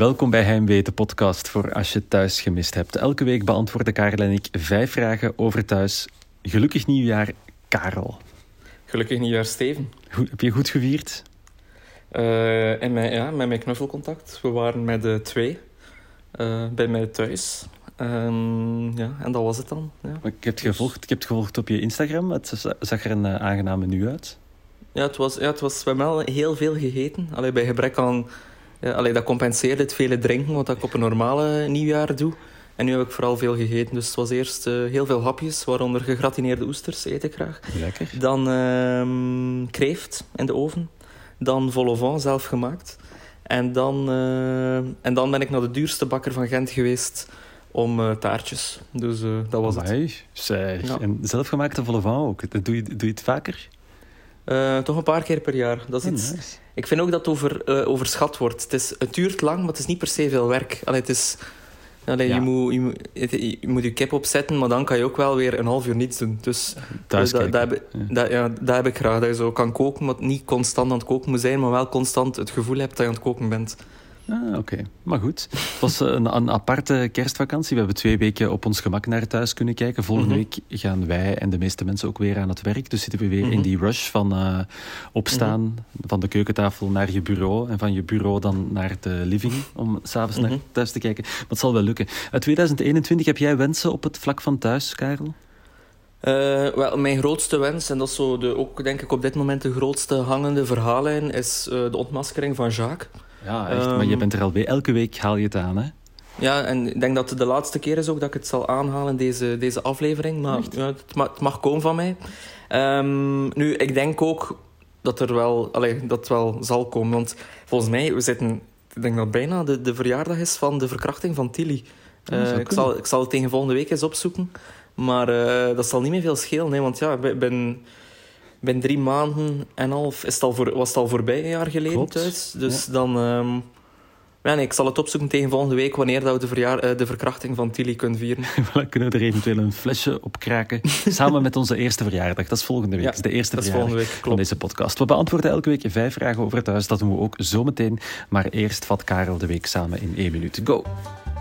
Welkom bij Heimwee, de podcast voor als je thuis gemist hebt. Elke week beantwoorden Karel en ik vijf vragen over thuis. Gelukkig nieuwjaar, Karel. Gelukkig nieuwjaar, Steven. Goed, heb je goed gevierd? Uh, en mijn, ja, met mijn knuffelcontact. We waren met de twee uh, bij mij thuis. Um, ja, en dat was het dan. Ja. Ik, heb het gevolgd, ik heb het gevolgd op je Instagram. Het zag er een uh, aangename nu uit. Ja, het was, ja, het was, hebben wel heel veel gegeten. Allee, bij gebrek aan... Allee, dat compenseerde het vele drinken, wat ik op een normale nieuwjaar doe. En nu heb ik vooral veel gegeten. Dus het was eerst uh, heel veel hapjes, waaronder gegratineerde oesters, eet ik graag. Lekker. Dan uh, kreeft in de oven. Dan vol au vent, zelf gemaakt. En dan, uh, en dan ben ik naar de duurste bakker van Gent geweest om uh, taartjes. Dus dat was Amai, het. Zeg. Ja. En zelfgemaakte vol au vent ook? Doe je, doe je het vaker? Toch een paar keer per jaar. Dat is Oh, iets... nice. Ik vind ook dat het over, uh, overschat wordt. Het, is, het duurt lang, maar het is niet per se veel werk. Allee, het is... Allee, Ja. je, moet, je, moet, je moet je kip opzetten, maar dan kan je ook wel weer een half uur niets doen. Dus dus dat, heb, Ja. dat, ja, dat heb ik graag. Dat je zo kan koken, maar niet constant aan het koken moet zijn, maar wel constant het gevoel hebt dat je aan het koken bent. Ah, oké. Maar goed. Het was eh, een, een aparte kerstvakantie. We hebben twee weken op ons gemak naar thuis kunnen kijken. Volgende Mhm. week gaan wij en de meeste mensen ook weer aan het werk. Dus zitten we weer in Mhm. die rush van eh, opstaan van de keukentafel naar je bureau. En van je bureau dan naar de living om s'avonds naar Mhm. thuis te kijken. Maar het zal wel lukken. Uit 2021 heb jij wensen op het vlak van thuis, Karel? Eh, wel, mijn grootste wens, en dat is zo de, ook denk ik op dit moment de grootste hangende verhaallijn, is de ontmaskering van Jacques. Ja, echt. maar je Ehm. bent er alweer. Elke week haal je het aan, hè? Ja, en ik denk dat het de laatste keer is ook dat ik het zal aanhalen, deze, deze aflevering. Maar ja, het, ma- het mag komen van mij. Ehm, nu, ik denk ook dat er wel, allee, dat het wel zal komen. Want volgens mij, we zitten... Ik denk dat het bijna de, de verjaardag is van de verkrachting van Tilly. Eh, ik, zal, ik zal het tegen volgende week eens opzoeken. Maar eh, dat zal niet meer veel schelen. Hè, want ja, ik ben... Binnen drie maanden en een half is het al voor, was het al voorbij, een jaar geleden Klopt. thuis. Dus dan... ehm, ja, nee, ik zal het opzoeken tegen volgende week wanneer dat we de, verjaar, eh, de verkrachting van Tilly kunnen vieren. Dan kunnen we er eventueel een flesje op kraken. Samen met onze eerste verjaardag. Dat is volgende week. Ja, dat is de eerste Dat verjaardag volgende week, van deze podcast. We beantwoorden elke week vijf vragen over het thuis. Dat doen we ook zometeen. Maar eerst vat Karel de week samen in één minuut. Go!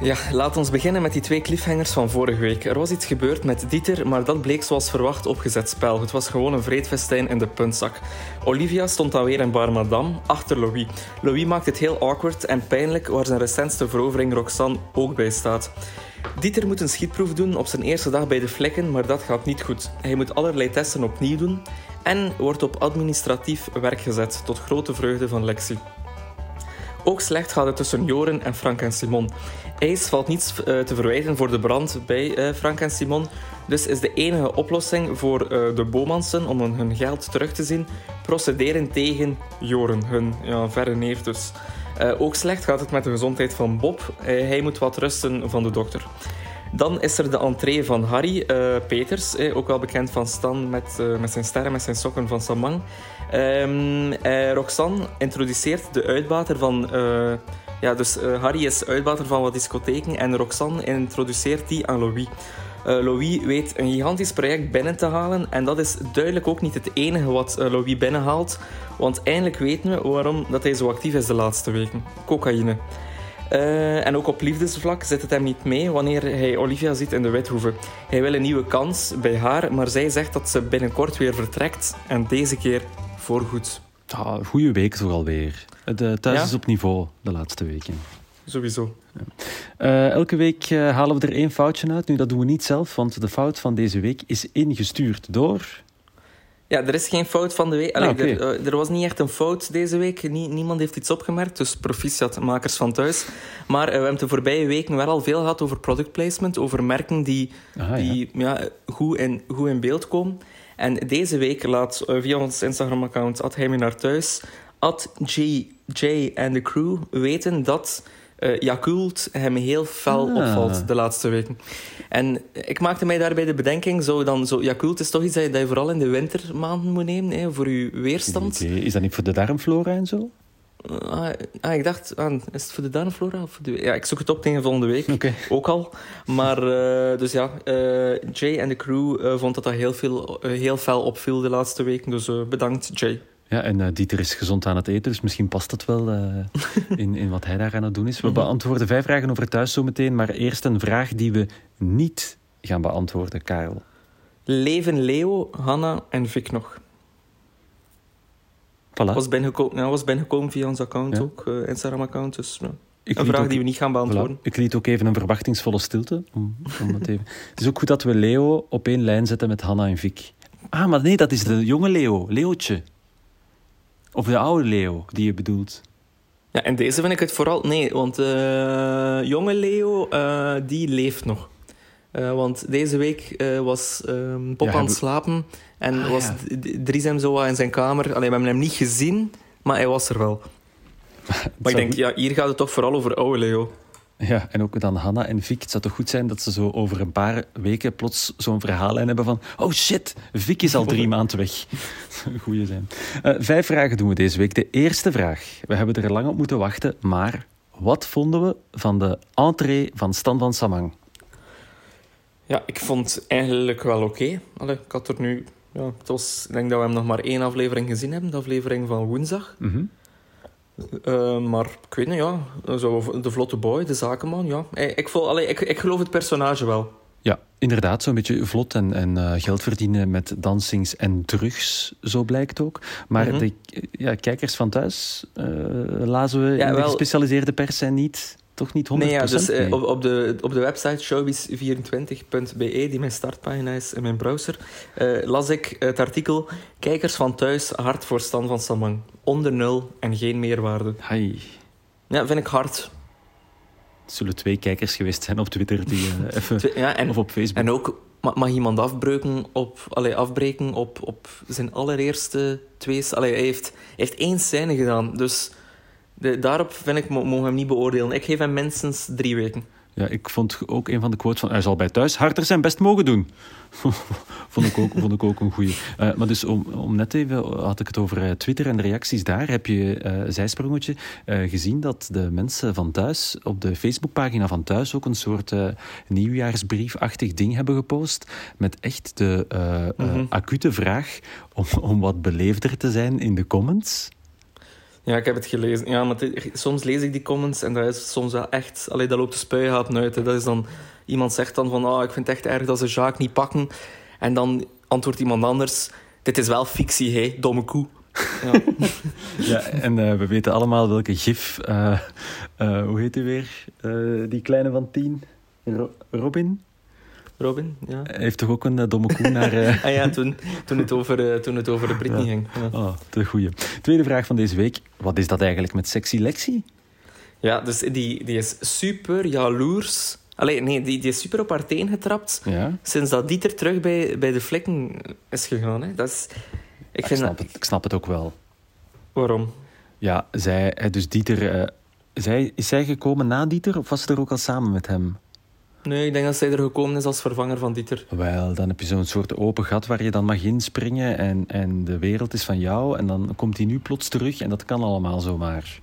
Ja, laat ons beginnen met die twee cliffhangers van vorige week. Er was iets gebeurd met Dieter, maar dat bleek zoals verwacht opgezet spel. Het was gewoon een vreedfestijn in de puntzak. Olivia stond dan weer in Bar Madame, achter Louis. Louis maakt het heel awkward en pijnlijk, waar zijn recentste verovering Roxanne ook bij staat. Dieter moet een schietproef doen op zijn eerste dag bij de vlekken, maar dat gaat niet goed. Hij moet allerlei testen opnieuw doen en wordt op administratief werk gezet, tot grote vreugde van Lexi. Ook slecht gaat het tussen Joren en Frank en Simon. IJs valt niets eh, te verwijten voor de brand bij eh, Frank en Simon. Dus is de enige oplossing voor eh, de Bomansen om hun, geld terug te zien, procederen tegen Joren, hun ja, verre neef. Eh, ook slecht gaat het met de gezondheid van Bob. Hij moet wat rusten van de dokter. Dan is er de entree van Harry Peters, ook wel bekend van Stan met, met zijn sterren, met zijn sokken van Samang. Eh, Roxanne introduceert de uitbater van... eh, ja, dus eh, Harry is uitbater van wat discotheken en Roxanne introduceert die aan Louis. Louis weet een gigantisch project binnen te halen en dat is duidelijk ook niet het enige wat Louis binnenhaalt, want eindelijk weten we waarom dat hij zo actief is de laatste weken. Cocaïne. En ook op liefdesvlak zit het hem niet mee wanneer hij Olivia ziet in de Withoeve. Hij wil een nieuwe kans bij haar, maar zij zegt dat ze binnenkort weer vertrekt. En deze keer voorgoed. Ah, goeie week toch alweer. De thuis Ja? is op niveau de laatste weken. Sowieso. Eh, elke week eh, halen we er één foutje uit. Nu, dat doen we niet zelf, want de fout van deze week is ingestuurd door... Ja, er is geen fout van de week. Allee, Ah, er, eh, er was niet echt een fout deze week. Nie- niemand heeft iets opgemerkt, dus proficiat makers van thuis. Maar eh, we hebben de voorbije weken wel al veel gehad over product placement, over merken die, Ah, die ja. goed, in, goed in beeld komen. En deze week laat eh, via ons Instagram-account at naar thuis, at GJ en de crew weten dat eh Yakult hem heel fel Ah. opvalt de laatste weken. En ik maakte mij daarbij de bedenking, zo dan, zo, Yakult is toch iets dat je, dat je vooral in de wintermaanden moet nemen, hè, voor je weerstand. Is dat niet voor de darmflora en zo? Ah, ah, ik dacht, ah, is het voor de darmflora? Of voor de... Ja, ik zoek het op tegen volgende week. Ook al. Maar eh, dus ja, eh, Jay en de crew vond dat dat heel, veel, heel fel opviel de laatste weken. Dus bedankt, Jay. Ja, en uh, Dieter is gezond aan het eten, dus misschien past het wel uh, in, in wat hij daar aan het doen is. We Mhm. beantwoorden vijf vragen over thuis zometeen, maar eerst een vraag die we niet gaan beantwoorden, Karel. Leven Leo, Hanna en Vic nog. Voilà. Was binnengekomen, ja, was binnengekomen via ons account Ja. ook, eh, Instagram-account. Dus ja. Ik een vraag ook- die we niet gaan beantwoorden. Voilà. Ik liet ook even een verwachtingsvolle stilte. Om, om het, even... het is ook goed dat we Leo op één lijn zetten met Hanna en Vic. Ah, maar nee, dat is de jonge Leo, Leootje. Of de oude Leo, die je bedoelt. Ja, en deze vind ik het vooral... Nee, want eh, jonge Leo, eh, die leeft nog. Eh, want deze week eh, was ehm Pop Ja, aan het slapen en Ah, was ja. D- D- Dries hem zo in zijn kamer. Allee, we hebben hem niet gezien, maar hij was er wel. Maar ik denk, ja, hier gaat het toch vooral over oude Leo. Ja, en ook dan Hanna en Vic. Het zou toch goed zijn dat ze zo over een paar weken plots zo'n verhaallijn hebben van... Oh shit, Vic is al drie maanden weg. Goeie zijn. Eh, vijf vragen doen we deze week. De eerste vraag. We hebben er lang op moeten wachten, maar... Wat vonden we van de entree van Stan van Samang? Ja, ik vond het eigenlijk wel oké. Ik had er nu... Ja, het was, ik denk dat we hem nog maar één aflevering gezien hebben. De aflevering van woensdag. Mhm. Eh, maar ik weet niet, ja. Zo, de vlotte boy, de zakenman, ja. Eh, Ik, voel, allee, ik, ik geloof het personage wel. Ja, inderdaad, zo'n beetje vlot en, en eh, geld verdienen met dansings en drugs, zo blijkt ook. Maar Mhm. de ja, kijkers van thuis, eh, lazen we Ja, in de gespecialiseerde pers, zijn niet, toch niet 100%. Nee, ja, dus eh, nee. op, op, de, op de website showbiz24.be, die mijn startpagina is in mijn browser, eh, las ik het artikel Kijkers van thuis, hard voor Stan van Samang. Onder nul en geen meerwaarde. Hai. Ja, vind ik hard. Het zullen twee kijkers geweest zijn op Twitter die eh, even, Ja, en, of op Facebook. en ook, ma- mag iemand afbreken op, allee, afbreken op, op zijn allereerste twee... Allee, hij, heeft, hij heeft één scène gedaan, dus de, daarop vind ik, mo- mogen we hem niet beoordelen. Ik geef hem minstens drie weken. Ja, ik vond ook een van de quotes van hij zal bij thuis harder zijn best mogen doen. vond, ik ook, vond ik ook een goeie. Eh, maar dus om, om net even had ik het over eh, Twitter en de reacties daar. Heb je, eh zijsprongetje, gezien dat de mensen van thuis op de Facebookpagina van thuis ook een soort nieuwjaarsbriefachtig ding hebben gepost. Met echt de Mhm. acute vraag om, om wat beleefder te zijn in de comments. Ja, ik heb het gelezen. Ja, maar soms lees ik die comments en dat is soms wel echt... Allee, dat loopt de spuigaten uit. hè. Dat is dan... Iemand zegt dan van, oh, ik vind het echt erg dat ze Jacques niet pakken. En dan antwoordt iemand anders, dit is wel fictie, hé, domme koe. Ja. Ja, en eh, we weten allemaal welke gif, eh, eh, hoe heet hij weer? Die kleine van tien, Ro- Robin, Robin, ja. Hij heeft toch ook een eh, domme koe naar... eh, Ah ja, toen, toen, het over, eh, toen het over de Britney Ja. ging. Ja. Oh, de goeie. Tweede vraag van deze week. Wat is dat eigenlijk met sexy Lexi? ja, dus die, die is super jaloers. Allee, nee, die, die is super op haar teen getrapt. Ja, Sinds dat Dieter terug bij, bij de flikken is gegaan. Hè. Dat is... Ik ik, vind snap dat... het, ik snap het ook wel. Waarom? Ja, zij, dus Dieter... zij, is zij gekomen na Dieter of was ze er ook al samen met hem? Nee, ik denk dat zij er gekomen is als vervanger van Dieter. Wel, dan heb je zo'n soort open gat waar je dan mag inspringen en, en de wereld is van jou. En dan komt hij nu plots terug en dat kan allemaal zomaar.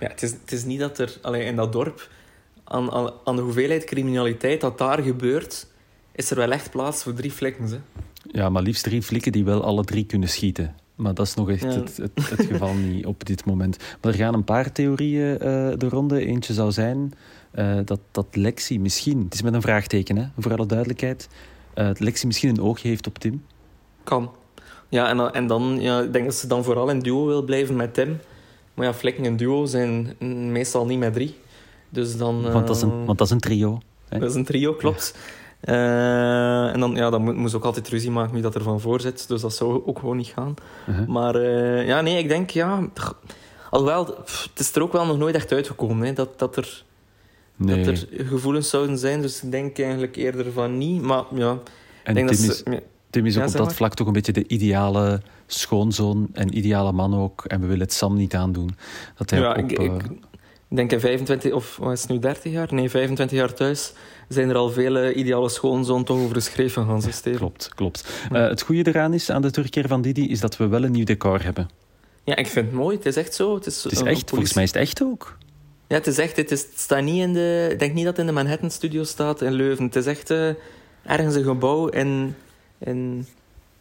Ja, het, is, het is niet dat er allee, in dat dorp, aan, aan, aan de hoeveelheid criminaliteit dat daar gebeurt, is er wel echt plaats voor drie flikken. Hè. Ja, maar liefst drie flikken die wel alle drie kunnen schieten. Maar dat is nog echt Ja. het, het, het geval niet op dit moment. Maar er gaan een paar theorieën eh, de ronde. Eentje zou zijn eh, dat, dat Lexi misschien... Het is met een vraagteken, hè, voor alle duidelijkheid. eh, dat Lexi misschien een oogje heeft op Tim. Kan. Ja, en, dan- en dan, ja, ik denk dat ze dan vooral in duo wil blijven met Tim. Maar ja, flikken en duo zijn meestal niet met drie. Dus dan... Want, dat is een, eh, want dat is een trio. hè. Dat is een trio, klopt. Eh, en dan, ja, dan ze ook altijd ruzie maken wie dat er van voor zit. Dus dat zou ook gewoon niet gaan. Uh-huh. Maar eh, ja, nee, ik denk, ja... Alhoewel, pff, het is er ook wel nog nooit echt uitgekomen, hè, dat, dat, er, Nee. dat er gevoelens zouden zijn. Dus ik denk eigenlijk eerder van niet. Maar ja, ik en denk Tim dat is, ze... ja, Tim is ook Ja, op dat maar. vlak toch een beetje de ideale schoonzoon en ideale man ook. En we willen het Sam niet aandoen. Dat hij ja, op, ik, eh, ik denk in 25... Of wat is het nu 30 jaar? Nee, 25 jaar thuis zijn er al vele ideale schoonzoon toch over geschreven Steven. Klopt, klopt. Eh, het goede eraan is aan de terugkeer van Didi is dat we wel een nieuw decor hebben. Ja, ik vind het mooi. Het is echt zo. Het is, Het is echt, volgens mij is het echt ook. Ja, het is echt... Het, is, het staat niet in de... Ik denk niet dat het in de Manhattan Studio staat in Leuven. Het is echt eh, ergens een gebouw in... in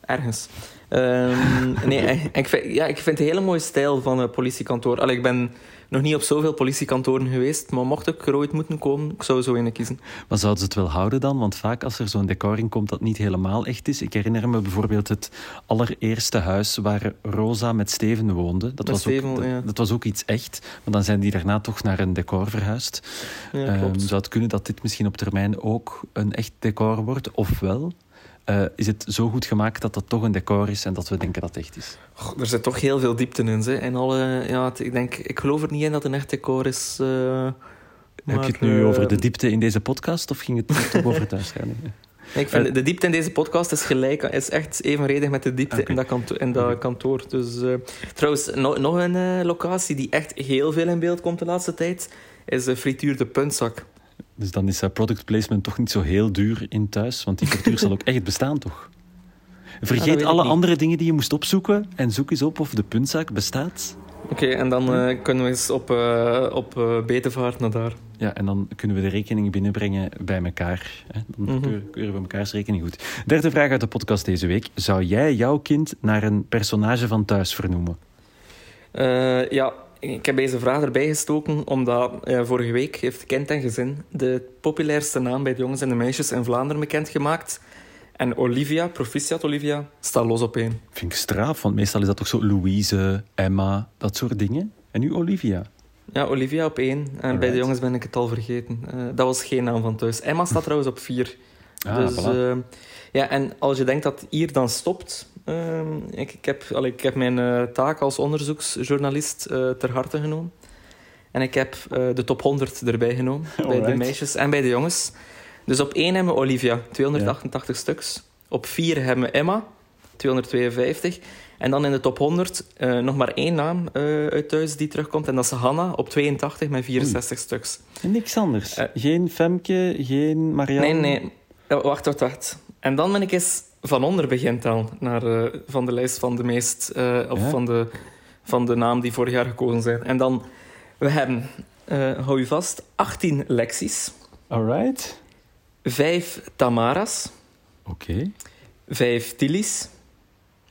ergens. Ehm, nee, ik vind, ja, ik vind het een hele mooie stijl van een politiekantoor. Allee, ik ben nog niet op zoveel politiekantoren geweest, maar mocht ik er ooit moeten komen, ik zou zo een kiezen. Maar zouden ze het wel houden dan? Want vaak als er zo'n decor in komt dat niet helemaal echt is. Ik herinner me bijvoorbeeld het allereerste huis waar Rosa met Steven woonde. Dat, Met was, Steven, ook, ja. dat, was ook iets echt. Maar dan zijn die daarna toch naar een decor verhuisd. Ja, Ehm, zou het kunnen dat dit misschien op termijn ook een echt decor wordt? Ofwel eh, is het zo goed gemaakt dat dat toch een decor is en dat we denken dat het echt is? Er zit toch heel veel diepte in. Hè. En alle, ja, het- ik, denk, ik geloof er niet in dat een echt decor is. eh, Heb je het nu eh, over de diepte in deze podcast of ging het toch over thuis gaan? Ik vind de diepte in deze podcast is gelijk, is echt evenredig met de diepte in dat, kanto in dat kantoor. Dus, eh, trouwens, no- nog een eh, locatie die echt heel veel in beeld komt de laatste tijd, is de frituur de puntzak. Dus dan is dat product placement toch niet zo heel duur in thuis, want die cultuur zal ook echt bestaan, toch? Vergeet alle andere dingen die je moest opzoeken en zoek eens op of de puntzaak bestaat. Oké, en dan eh, kunnen we eens op, eh op eh, betevaart naar daar. Ja, en dan kunnen we de rekening binnenbrengen bij elkaar. Hè? Dan Mhm. keuren- keuren we mekaars rekening goed. Derde vraag uit de podcast deze week. Zou jij jouw kind naar een personage van thuis vernoemen? Ja, ik heb deze vraag erbij gestoken omdat eh, vorige week heeft Kind en Gezin de populairste naam bij de jongens en de meisjes in Vlaanderen bekendgemaakt. En Olivia, proficiat Olivia, staat los op één. Vind ik straf, want meestal is dat toch zo Louise, Emma, dat soort dingen. En nu Olivia. Ja, Olivia op één. En bij de jongens ben ik het al vergeten. Eh, dat was geen naam van thuis. Emma staat trouwens op vier. Ah, dus, voilà. eh, ja, en als je denkt dat hier dan stopt... ehm, ik, ik, heb, allee, ik heb mijn eh, taak als onderzoeksjournalist eh, ter harte genomen. En ik heb de top 100 erbij genomen. Bij de meisjes en bij de jongens. Dus op één hebben we Olivia, 288 stuks. Op vier hebben we Emma, 252. En dan in de top 100 eh, nog maar één naam eh, uit thuis die terugkomt. En dat is Hanna op 82 met 64 stuks. En niks anders. Geen Femke, geen Marianne. Nee, nee. Wacht, wacht, wacht. En dan ben ik eens van onder begint al naar eh, van de lijst van de meest... eh, of Ja. van, de, van de naam die vorig jaar gekozen zijn. En dan... We hebben, eh, hou je vast, 18 Lexi's. Alright. 5 Tamaras. Oké. 5 Tilly's.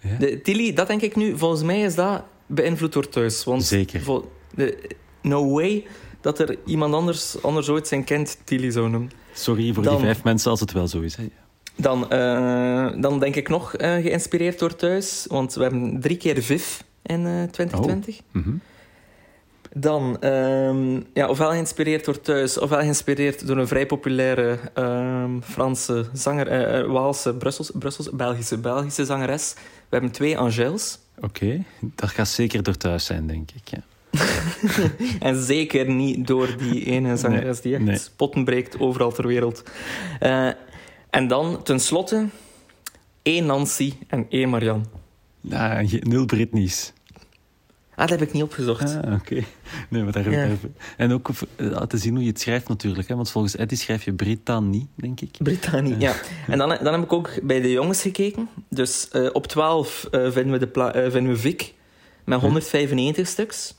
Ja. De Tilly, dat denk ik nu, volgens mij is dat beïnvloed door thuis. Want Zeker. de, no way dat er iemand anders, anders ooit zijn kind Tilly zou noemen. Sorry voor Dan- die vijf mensen als het wel zo is. Hè. Dan, eh, dan denk ik nog eh, geïnspireerd door thuis, want we hebben drie keer Viv in eh 2020. Mhm. Dan, ehm, ja, ofwel geïnspireerd door thuis, ofwel geïnspireerd door een vrij populaire ehm, Franse zanger, eh, Waalse, Brussels, Brussels, Belgische, Belgische zangeres. We hebben twee Angels. Oké, dat gaat zeker door thuis zijn, denk ik. Ja. En zeker niet door die ene zangeres die echt nee. potten breekt overal ter wereld. Eh, en dan, tenslotte, één Nancy en één Marianne. Ah, nul Britney's. Ah, dat heb ik niet opgezocht. Ah, oké. Nee, maar daar, Ja. En ook eh, te zien hoe je het schrijft natuurlijk. Hè? Want volgens Eddie schrijf je Britannie, denk ik. Britannië, ja. En dan, dan heb ik ook bij de jongens gekeken. Dus eh, op 12 eh, vinden, we de eh, vinden we Vic met 195 stuks.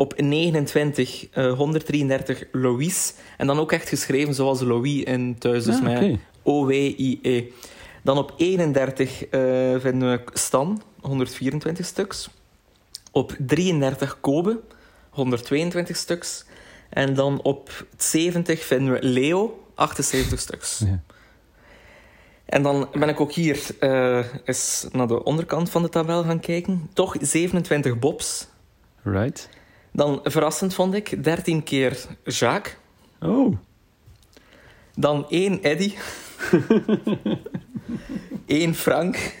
Op 29 eh 133 Louise. En dan ook echt geschreven zoals Louis in thuis, dus Ah, met. O-W-I-E. Dan op 31 eh, vinden we Stan, 124 stuks. Op 33 Kobe, 122 stuks. En dan op 70 vinden we Leo, 78 stuks. Ja. En dan ben ik ook hier eh, eens naar de onderkant van de tabel gaan kijken. Toch 27 Bobs. Right. Dan verrassend vond ik 13 keer Jacques. Oh, Dan één Eddy. Eén Frank.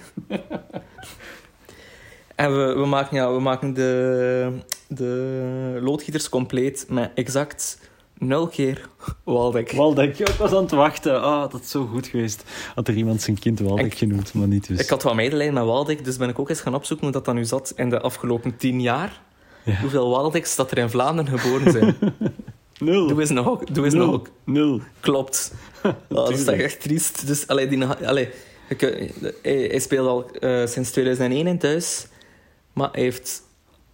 en we, we maken, ja, we maken de, de loodgieters compleet met exact nul keer. Waldek. Ja, ik was aan het wachten. Ah, dat is zo goed geweest. Had er iemand zijn kind Waldek Ik- genoemd, maar niet dus. Ik had wat medelijden met Waldeck, dus ben ik ook eens gaan opzoeken hoe dat dan nu zat in de afgelopen tien jaar. Ja. Hoeveel Waldecks dat er in Vlaanderen geboren zijn. Nul. Doe eens nog. Doe eens Nul. nog. Nul. Klopt. Oh, dat is toch echt triest. Dus, allee, die, allee, hij, hij speelt al eh, sinds 2001 in thuis, maar hij heeft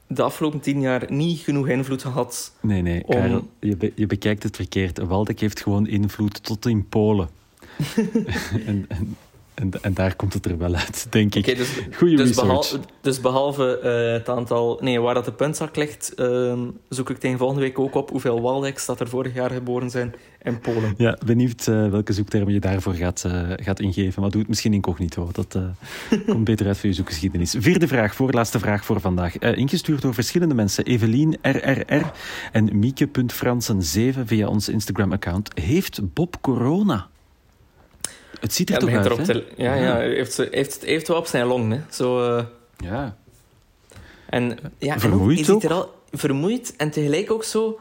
de afgelopen tien jaar niet genoeg invloed gehad. Nee, nee, Om- Karel, je, be- je bekijkt het verkeerd. Waldek heeft gewoon invloed tot in Polen. en, en En, en daar komt het er wel uit, denk ik. Dus, Goeie dus, research. behalve, dus behalve eh, het aantal... Nee, waar dat de puntzak ligt, ehm, zoek ik tegen volgende week ook op hoeveel Waldeks dat er vorig jaar geboren zijn in Polen. Ja, benieuwd eh, welke zoektermen je daarvoor gaat, eh, gaat ingeven. Maar doe het misschien incognito. Dat komt beter uit voor je zoekgeschiedenis. Vierde vraag, voorlaatste vraag voor vandaag. Ingestuurd door verschillende mensen. Evelien RRR en Mieke.fransen7 via ons Instagram-account. Heeft Bob corona? Het ziet er Ja, toch uit, erop hè? te, ja, ja, hij heeft, heeft, heeft wel op zijn long. Hè. Zo, eh, Ja. en, ja, en Vermoeid hij ziet ook? er al vermoeid en tegelijk ook zo...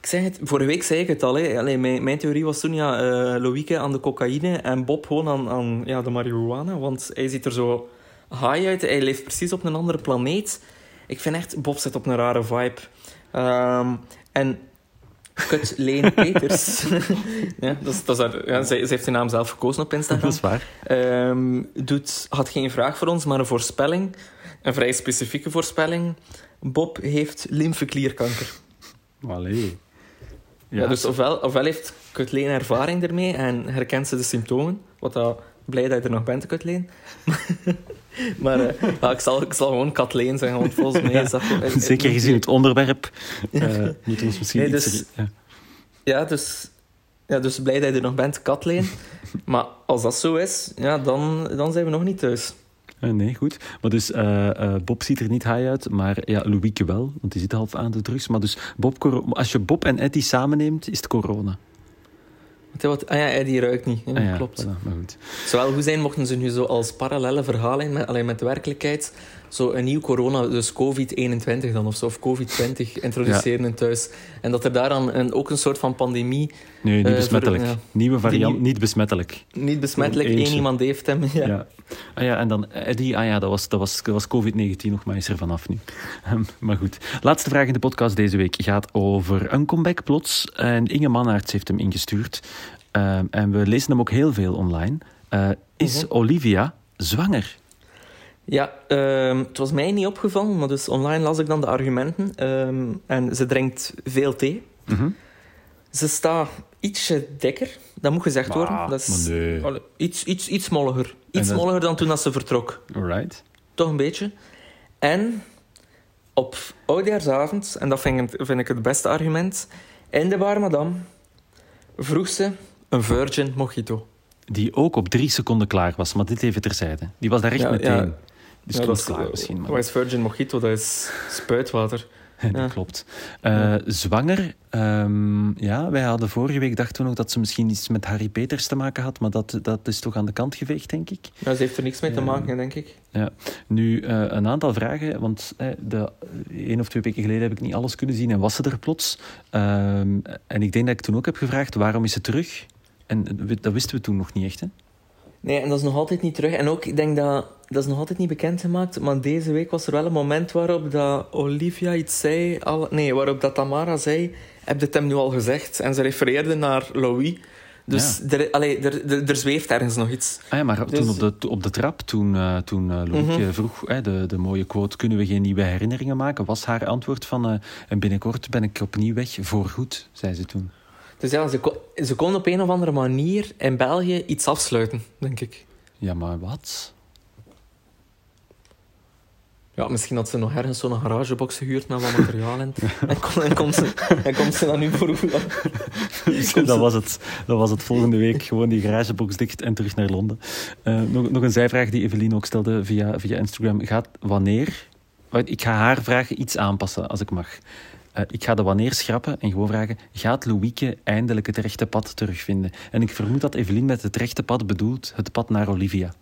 Ik zeg het, vorige week zei ik het al. Hè. Allee, mijn, mijn theorie was toen ja, eh Loïke aan de cocaïne en Bob gewoon aan, aan ja, de marihuana. Want hij ziet er zo high uit. Hij leeft precies op een andere planeet. Ik vind echt, Bob zit op een rare vibe. Ehm, en Kut Leen Peters. ja, dat is, dat is haar, ja, zij, zij heeft zijn naam zelf gekozen op Instagram. Dat is waar. Ehm, doet, had geen vraag voor ons, maar een voorspelling. Een vrij specifieke voorspelling. Bob heeft lymfeklierkanker. Allee. Ja. dus ofwel, ofwel heeft Kutleen ervaring ermee en herkent ze de symptomen. Wat dat, blij dat je er nog bent, Kutleen. maar eh, ja, ik, zal, ik zal gewoon Kathleen zeggen, want volgens mij is dat... Zeker gezien het onderwerp we ons misschien Nee, iets... dus- ja. Ja, dus, ja, dus blij dat je er nog bent, Kathleen. maar als dat zo is, ja, dan, dan zijn we nog niet thuis. Eh, nee, goed. Maar dus Bob ziet er niet high uit, maar ja, Louieke wel, want die zit half aan de drugs. Maar dus Bob, als je Bob en Eddie samenneemt, is het corona. Wat, ah ja, die ruikt niet. Ja, Ah ja, klopt. voilà, maar goed. Het zou wel goed zijn mochten ze nu zo als parallele verhalen met, alleen met de werkelijkheid zo een nieuw corona, dus COVID-21 dan of zo, of COVID-20 introduceren in thuis. En dat er daaraan een, ook een soort van pandemie, Nee, niet Eh, besmettelijk. ja. Nieuwe variant, Die- niet besmettelijk. niet besmettelijk, één iemand heeft hem. Ja. Ja. Ah ja, en dan Eddie, ah ja, dat was, dat was, dat was COVID-19 nog, maar is er vanaf nu. Ehm, maar goed. Laatste vraag in de podcast deze week gaat over een comeback plots. En Inge Mannaerts heeft hem ingestuurd. Ehm, en we lezen hem ook heel veel online. Eh, is Mhm. Olivia zwanger? Ja, ehm, het was mij niet opgevallen, maar dus online las ik dan de argumenten. Ehm, en ze drinkt veel thee. Mhm. Ze staat ietsje dikker, dat moet gezegd worden. Dat is, nee. Iets, iets, iets molliger. Iets dat- molliger dan toen dat ze vertrok. Alright. Toch een beetje. En op oudjaarsavond, en dat vind ik, vind ik het beste argument, in de bar madame vroeg ze een virgin mojito. Die ook op drie seconden klaar was, maar dit even terzijde. Die was daar echt Ja, meteen. ja. Dus Ja, dat is, klaar misschien. Maar Wat is virgin mojito? Dat is spuitwater. dat ja. klopt. Eh, Zwanger, ehm, ja, wij hadden vorige week, dachten we nog dat ze misschien iets met Harry Peters te maken had, maar dat, dat is toch aan de kant geveegd, denk ik. Ja, ze heeft er niks mee te Ja. maken, denk ik. Ja. Nu, eh, een aantal vragen, want eh, de, één of twee weken geleden heb ik niet alles kunnen zien en was ze er plots. Ehm, en ik denk dat ik toen ook heb gevraagd, waarom is ze terug? En dat wisten we toen nog niet echt, hè? Nee, en dat is nog altijd niet terug. En ook, ik denk dat... Dat is nog altijd niet bekendgemaakt, maar deze week was er wel een moment waarop dat Olivia iets zei... Al, nee, waarop dat Tamara zei... Heb het hem nu al gezegd? En ze refereerde naar Louis. Dus er, allee, er, er, er zweeft ergens nog iets. Ah ja, maar Dus- toen op de, op de trap, toen, eh toen Loïc eh, vroeg hè, de, de mooie quote, kunnen we geen nieuwe herinneringen maken, was haar antwoord van, en binnenkort ben ik opnieuw weg, voorgoed, zei ze toen. Dus ja, ze, kon- ze kon op een of andere manier in België iets afsluiten, denk ik. Ja, maar wat? Ja, misschien had ze nog ergens zo'n garagebox gehuurd met wat materiaal in. En, kon, en, komt ze, en komt ze dan nu voor hoe lang? dat, was het, dat was het volgende week, gewoon die garagebox dicht en terug naar Londen. Eh, nog, nog een zijvraag die Evelien ook stelde via, via Instagram. Gaat wanneer... Wacht, Ik ga haar vraag iets aanpassen, als ik mag. Eh, ik ga de wanneer schrappen en gewoon vragen... Gaat Louieke eindelijk het rechte pad terugvinden? En ik vermoed dat Evelien met het rechte pad bedoelt het pad naar Olivia.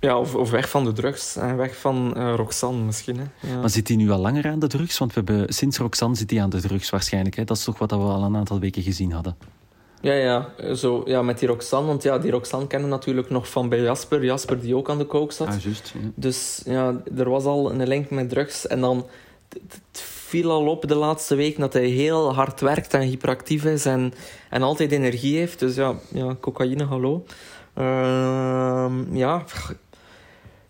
Ja, of, of weg van de drugs. En weg van eh, Roxanne misschien. Hè. Ja. Maar zit hij nu al langer aan de drugs? Want we hebben, sinds Roxanne zit hij aan de drugs waarschijnlijk. Hè? Dat is toch wat we al een aantal weken gezien hadden. Ja, ja, zo, ja, met die Roxanne. Want ja, die Roxanne kennen we natuurlijk nog van bij Jasper. Jasper die ook aan de kook zat. Ah, juist. ja. Dus ja, er was al een link met drugs. En dan het viel al op de laatste week dat hij heel hard werkt en hyperactief is en, en altijd energie heeft. Dus ja, ja cocaïne, hallo. Ehm, ja,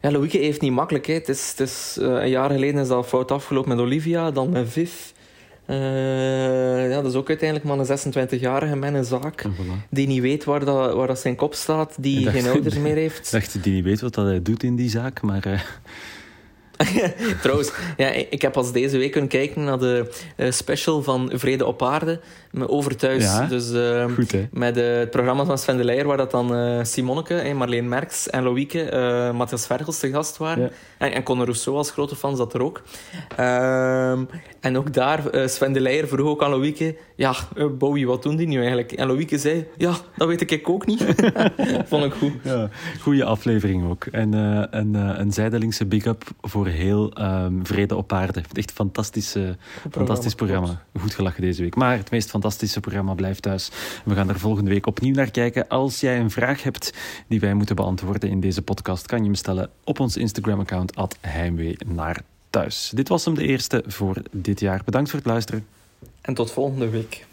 ja, Louieke heeft niet makkelijk. Hè. Het is, het is, eh, een jaar geleden is dat fout afgelopen met Olivia, dan met Viv. Uh, ja, dat is ook uiteindelijk maar een 26-jarige met een zaak. Die niet weet waar, dat, waar dat zijn kop staat. Die geen ouders meer heeft. Dacht die niet weet wat dat hij doet in die zaak. Maar... Trouwens, ja, ik heb als deze week kunnen kijken naar de uh, special van Vrede op Aarde over thuis. Ja, dus uh, goed, hè? met het programma van Sven de Leijer, waar dat dan uh, Simoneke, Marleen Merks en Loïke, Matthias Vergels te gast waren. Ja. En, en Conor Rousseau als grote fan zat er ook. Ehm, en ook daar, Sven de Leijer vroeg ook aan Loïke, ja, Bowie, wat doen die nu eigenlijk? En Loïke zei, ja, dat weet ik ook niet. Vond ik goed. Ja, goeie aflevering ook. En, en een zijdelingse big-up voor heel um, Vrede op Aarde. Echt fantastisch, fantastisch programma. Goed gelachen deze week. Maar het meest fantastische programma blijft thuis. We gaan er volgende week opnieuw naar kijken. Als jij een vraag hebt die wij moeten beantwoorden in deze podcast, kan je hem stellen op ons Instagram-account Heimwee naar thuis. Dit was hem de eerste voor dit jaar. Bedankt voor het luisteren. En tot volgende week.